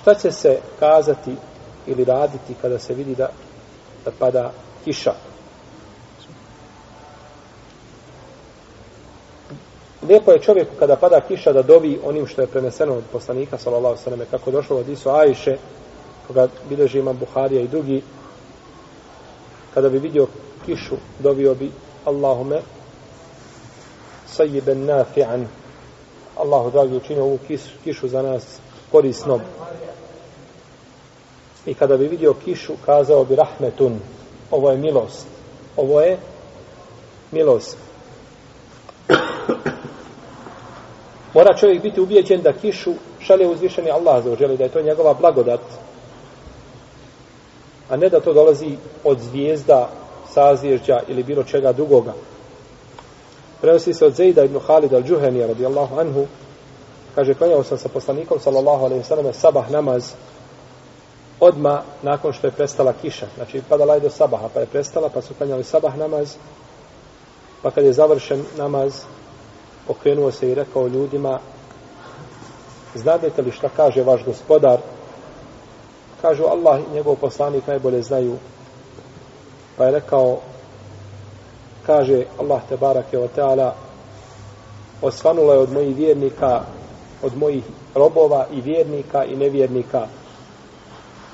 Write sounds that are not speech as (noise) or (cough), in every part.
šta će se kazati ili raditi kada se vidi da, da pada kiša? Lijepo je čovjeku kada pada kiša da dovi onim što je preneseno od poslanika sallallahu alejhi ve kako došlo od Isu Ajše koga bileži imam Buharija i drugi kada bi vidio kišu dovio bi Allahume sayyiban nafi'an Allahu dragi učinio ovu kišu za nas korisnom i kada bi vidio kišu kazao bi rahmetun ovo je milost ovo je milost (coughs) Mora čovjek biti ubijeđen da kišu šalje uzvišeni Allah za želi, da je to njegova blagodat, a ne da to dolazi od zvijezda, sazvježđa ili bilo čega drugoga. Prenosi se od Zejda ibn Khalid al-đuhenija radijallahu anhu, kaže, klanjao sam sa poslanikom, sallallahu alaihi sallam, sabah namaz, odma nakon što je prestala kiša. Znači, padala je do sabaha, pa je prestala, pa su klanjali sabah namaz, pa kad je završen namaz, okrenuo se i rekao ljudima znadete li šta kaže vaš gospodar? Kažu Allah i njegov poslanik najbolje znaju. Pa je rekao kaže Allah te barake o teala osvanula je od mojih vjernika od mojih robova i vjernika i nevjernika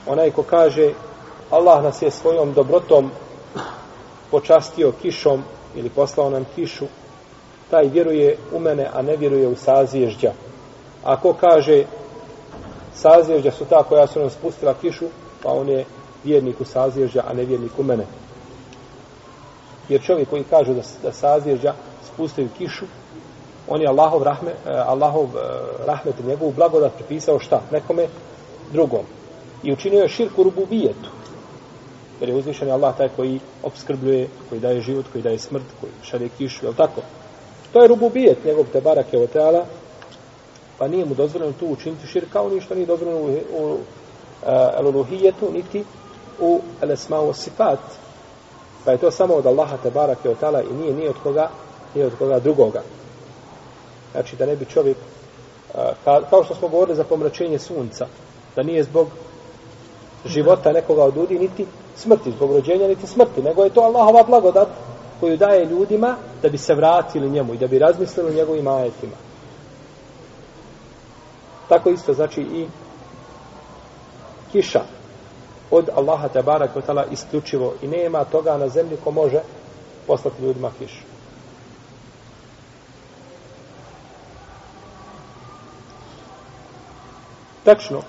onaj ko kaže Allah nas je svojom dobrotom počastio kišom ili poslao nam kišu taj vjeruje u mene, a ne vjeruje u sazježđa. Ako kaže sazježđa su ta koja su nam spustila kišu, pa on je vjernik u sazježđa, a ne vjernik u mene. Jer čovjek koji kaže da, da sazježđa spustaju kišu, on je Allahov, rahme, eh, Allahov eh, rahmet i njegovu blagodat pripisao šta? Nekome drugom. I učinio je širku rububijetu. Jer je uzvišen Allah taj koji obskrbljuje, koji daje život, koji daje smrt, koji šalje kišu, je tako? To je rububijet njegov te barake od teala, pa nije mu dozvoljeno tu učiniti širk, kao ništa nije dozvoljeno u, u uh, eh, eluluhijetu, niti u elesmao sifat. Pa je to samo od Allaha te barake od teala i nije nije od koga, ni od koga drugoga. Znači da ne bi čovjek, uh, kao što smo govorili za pomračenje sunca, da nije zbog života nekoga od ljudi, niti smrti, zbog rođenja, niti smrti, nego je to Allahova blagodat koju daje ljudima da bi se vratili njemu i da bi razmislili o njegovim ajetima. Tako isto znači i kiša od Allaha te barak otala isključivo i nema toga na zemlji ko može poslati ljudima kišu. Tačno,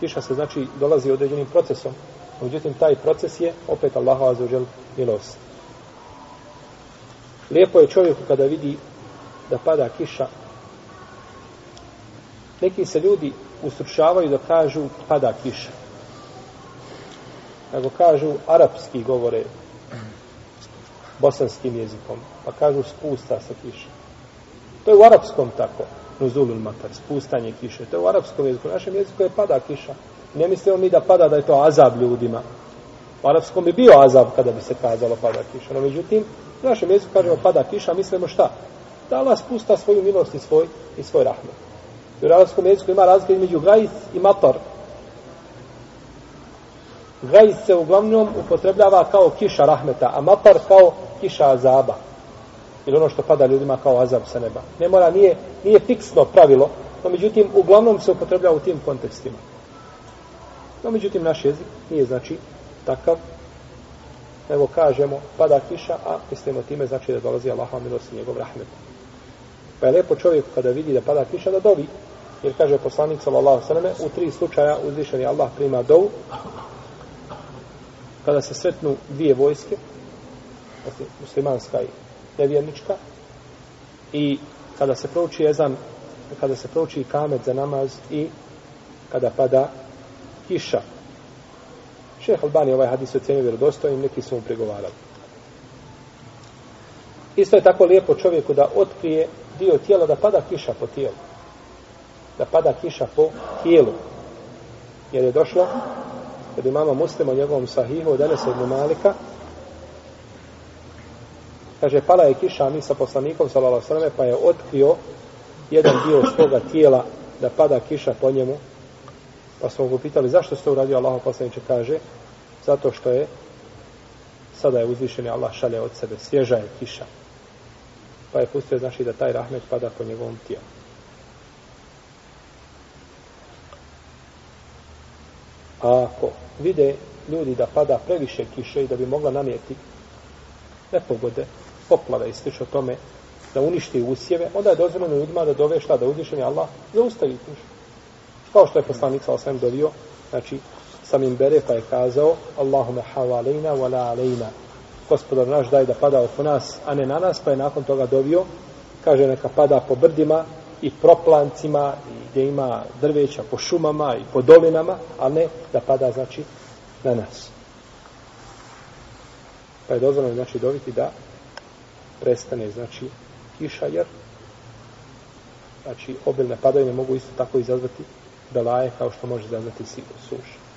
kiša se znači dolazi određenim procesom, međutim taj proces je opet Allahu azuđel milost. Lijepo je čovjeku kada vidi da pada kiša. Neki se ljudi ustručavaju da kažu pada kiša. Nego kažu arapski govore bosanskim jezikom. Pa kažu spusta se kiša. To je u arapskom tako. Nuzulul matar, spustanje kiše. To je u arapskom jeziku. U našem jeziku je pada kiša. Ne mislimo mi da pada da je to azab ljudima. U arapskom bi bio azab kada bi se kazalo pada kiša. No međutim, U našem jeziku kažemo pada kiša, mislimo šta? Da Allah spusta svoju milost i svoj, i svoj rahmet. U arapskom jeziku ima razlika između gajs i matar. Gajs se uglavnom upotrebljava kao kiša rahmeta, a matar kao kiša azaba. Ili ono što pada ljudima kao azab sa neba. Ne mora, nije, nije fiksno pravilo, no međutim, uglavnom se upotrebljava u tim kontekstima. No međutim, naš jezik nije znači takav, nego kažemo pada kiša, a mislimo time znači da dolazi Allahova milost i njegov rahmet. Pa je lepo čovjek kada vidi da pada kiša da dovi, jer kaže poslanik sallallahu sallam u tri slučaja uzvišeni Allah prima dovu, kada se sretnu dvije vojske, muslimanska i nevjernička, i kada se prouči jezan, kada se prouči kamet za namaz i kada pada kiša. Šeh Albani ovaj hadis ocenio vjerodostojnim, neki su mu pregovarali. Isto je tako lijepo čovjeku da otkrije dio tijela da pada kiša po tijelu. Da pada kiša po tijelu. Jer je došlo kod imama muslima u njegovom sahihu od Enesa ibn Malika kaže pala je kiša mi sa poslanikom sallallahu alejhi pa je otkrio jedan dio svoga tijela da pada kiša po njemu. Pa smo ga pitali zašto ste uradio Allah poslaniče? Kaže zato što je sada je uzvišeni Allah šalje od sebe svježa je kiša. Pa je pustio znači da taj rahmet pada po njegovom tijelu. A ako vide ljudi da pada previše kiše i da bi mogla nanijeti nepogode, poplave i slično tome, da uništi usjeve, onda je dozvoljeno ljudima da dove šta, da uzvišeni Allah zaustavi kišu. Kao što je poslanik sa osvijem dovio, znači, samim bere pa je kazao Allahume havalejna wa la alejna gospodar naš daj da pada oko nas, a ne na nas, pa je nakon toga dovio, kaže neka pada po brdima i proplancima, i gdje ima drveća po šumama i po dolinama, a ne da pada, znači, na nas. Pa je dozvoljeno, znači, dobiti da prestane, znači, kiša, jer znači, obilne padajne mogu isto tako izazvati belaje kao što može izazvati suša.